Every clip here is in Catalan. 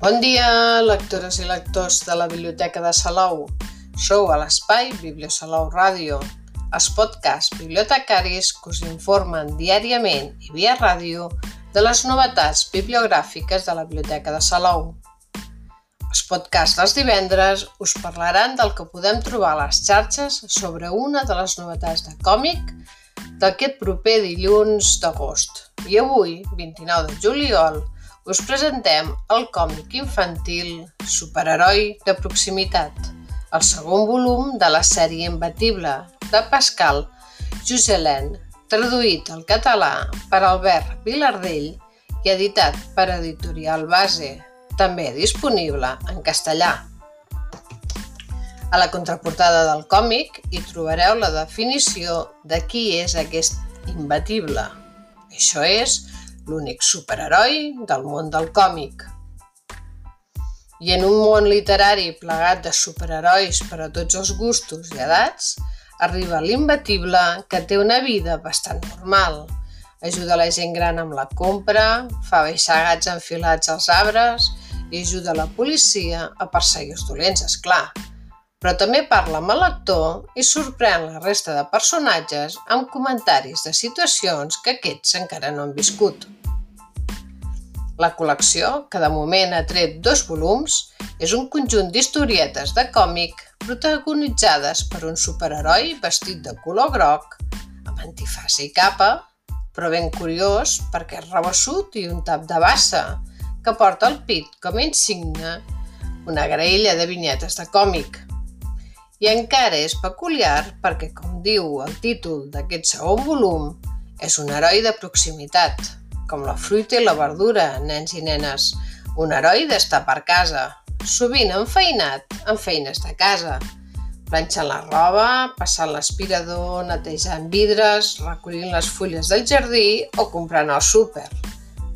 Bon dia, lectores i lectors de la Biblioteca de Salou. Sou a l'espai Bibliosalou Ràdio, els podcasts bibliotecaris que us informen diàriament i via ràdio de les novetats bibliogràfiques de la Biblioteca de Salou. Els podcasts dels divendres us parlaran del que podem trobar a les xarxes sobre una de les novetats de còmic d'aquest proper dilluns d'agost. I avui, 29 de juliol, us presentem el còmic infantil Superheroi de proximitat, el segon volum de la sèrie imbatible de Pascal Juselén, traduït al català per Albert Vilardell i editat per Editorial Base, també disponible en castellà. A la contraportada del còmic hi trobareu la definició de qui és aquest imbatible. Això és l'únic superheroi del món del còmic. I en un món literari plegat de superherois per a tots els gustos i edats, arriba l'imbatible que té una vida bastant normal. Ajuda la gent gran amb la compra, fa baixar gats enfilats als arbres i ajuda la policia a perseguir els dolents, és clar però també parla amb el lector i sorprèn la resta de personatges amb comentaris de situacions que aquests encara no han viscut. La col·lecció, que de moment ha tret dos volums, és un conjunt d'historietes de còmic protagonitzades per un superheroi vestit de color groc, amb antifàs i capa, però ben curiós perquè és rebassut i un tap de bassa, que porta al pit com a insigne una graella de vinyetes de còmic, i encara és peculiar perquè, com diu el títol d'aquest segon volum, és un heroi de proximitat, com la fruita i la verdura, nens i nenes. Un heroi d'estar per casa, sovint enfeinat en feines de casa, planxant la roba, passant l'aspirador, netejant vidres, recollint les fulles del jardí o comprant al súper.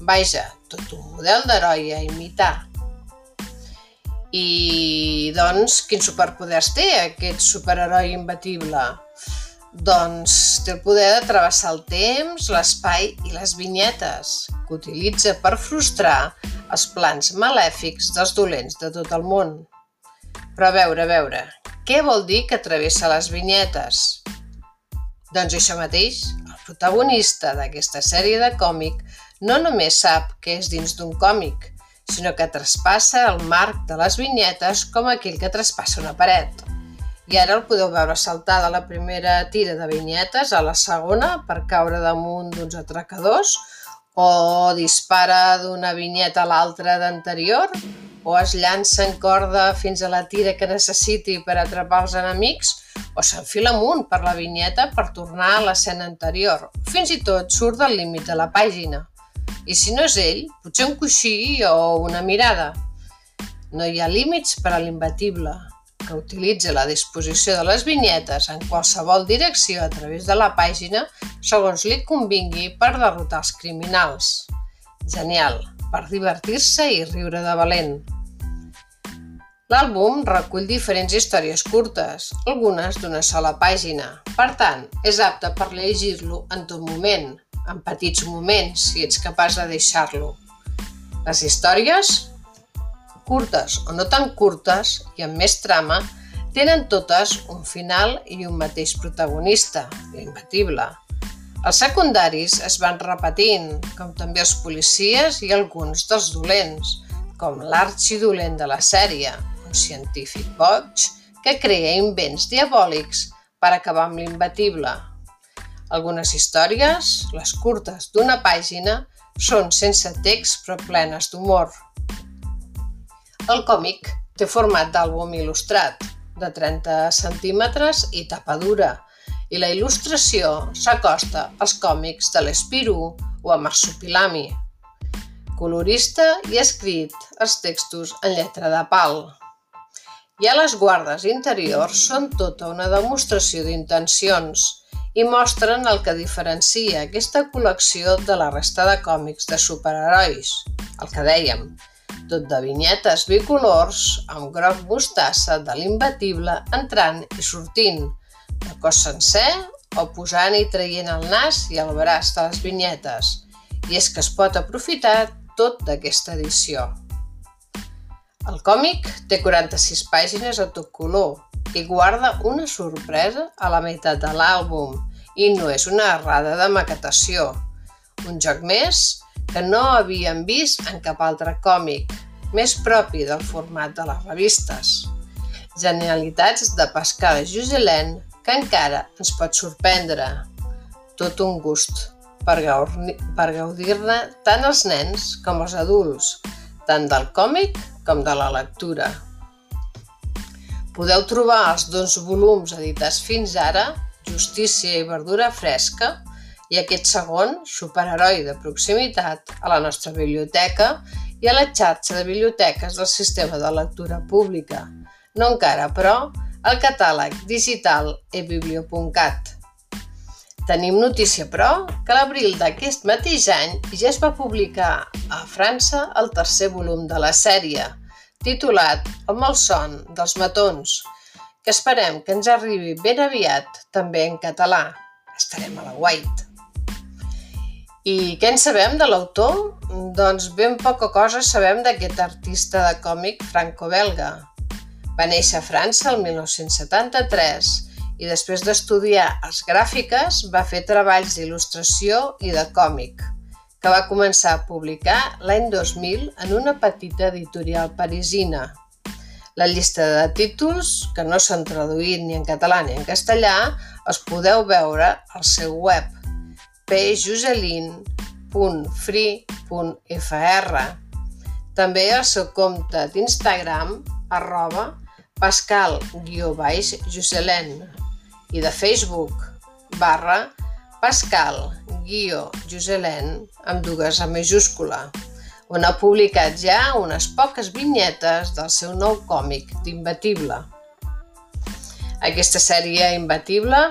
Vaja, tot un model d'heroi a imitar. I, doncs, quins superpoders té aquest superheroi imbatible? Doncs té el poder de travessar el temps, l'espai i les vinyetes, que utilitza per frustrar els plans malèfics dels dolents de tot el món. Però a veure, a veure, què vol dir que travessa les vinyetes? Doncs això mateix, el protagonista d'aquesta sèrie de còmic no només sap que és dins d'un còmic, sinó que traspassa el marc de les vinyetes com aquell que traspassa una paret. I ara el podeu veure saltar de la primera tira de vinyetes a la segona per caure damunt d'uns atracadors o dispara d'una vinyeta a l'altra d'anterior o es llança en corda fins a la tira que necessiti per atrapar els enemics o s'enfila amunt per la vinyeta per tornar a l'escena anterior. Fins i tot surt del límit de la pàgina. I si no és ell, potser un coixí o una mirada. No hi ha límits per a l'imbatible, que utilitza la disposició de les vinyetes en qualsevol direcció a través de la pàgina segons li convingui per derrotar els criminals. Genial, per divertir-se i riure de valent. L'àlbum recull diferents històries curtes, algunes d'una sola pàgina. Per tant, és apte per llegir-lo en tot moment, en petits moments, si ets capaç de deixar-lo. Les històries, curtes o no tan curtes i amb més trama, tenen totes un final i un mateix protagonista, l'imbatible. Els secundaris es van repetint, com també els policies i alguns dels dolents, com l'arxidolent de la sèrie, un científic boig que crea invents diabòlics per acabar amb l'imbatible, algunes històries, les curtes d'una pàgina, són sense text però plenes d'humor. El còmic té format d'àlbum il·lustrat, de 30 centímetres i tapa dura, i la il·lustració s'acosta als còmics de l'Espiru o a Marsupilami. Colorista i escrit els textos en lletra de pal. I a les guardes interiors són tota una demostració d'intencions, i mostren el que diferencia aquesta col·lecció de la resta de còmics de superherois, el que dèiem, tot de vinyetes bicolors amb groc mostassa de l'imbatible entrant i sortint, de cos sencer o posant i traient el nas i el braç de les vinyetes, i és que es pot aprofitar tot d'aquesta edició. El còmic té 46 pàgines a tot color i guarda una sorpresa a la meitat de l'àlbum i no és una errada de maquetació. Un joc més que no havíem vist en cap altre còmic, més propi del format de les revistes. Genialitats de Pascal Juselén que encara ens pot sorprendre. Tot un gust per gaudir-ne tant els nens com els adults, tant del còmic com de la lectura. Podeu trobar els dos volums editats fins ara, Justícia i Verdura Fresca, i aquest segon, Superheroi de proximitat, a la nostra biblioteca i a la xarxa de biblioteques del Sistema de Lectura Pública. No encara, però, al catàleg digital ebiblio.cat. Tenim notícia, però, que l'abril d'aquest mateix any ja es va publicar a França el tercer volum de la sèrie, titulat El malson dels matons, que esperem que ens arribi ben aviat també en català. Estarem a la White. I què en sabem de l'autor? Doncs ben poca cosa sabem d'aquest artista de còmic franco-belga. Va néixer a França el 1973 i després d'estudiar els gràfiques va fer treballs d'il·lustració i de còmic, que va començar a publicar l'any 2000 en una petita editorial parisina. La llista de títols, que no s'han traduït ni en català ni en castellà, els podeu veure al seu web pjuselin.free.fr També al seu compte d'Instagram arroba pascal-juselen i de Facebook barra Pascal guió Juselen amb dues a majúscula, on ha publicat ja unes poques vinyetes del seu nou còmic d'Imbatible. Aquesta sèrie Imbatible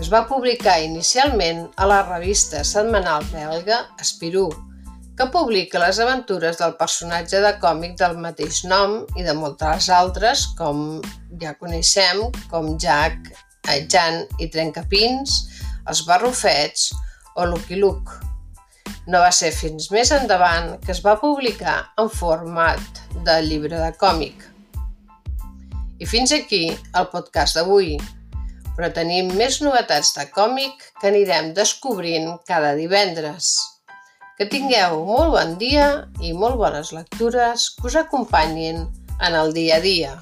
es va publicar inicialment a la revista setmanal belga Espirú, que publica les aventures del personatge de còmic del mateix nom i de moltes altres, com ja coneixem, com Jack Jan i Trencapins, Els Barrufets o Lucky Luke. No va ser fins més endavant que es va publicar en format de llibre de còmic. I fins aquí el podcast d'avui, però tenim més novetats de còmic que anirem descobrint cada divendres. Que tingueu molt bon dia i molt bones lectures que us acompanyin en el dia a dia.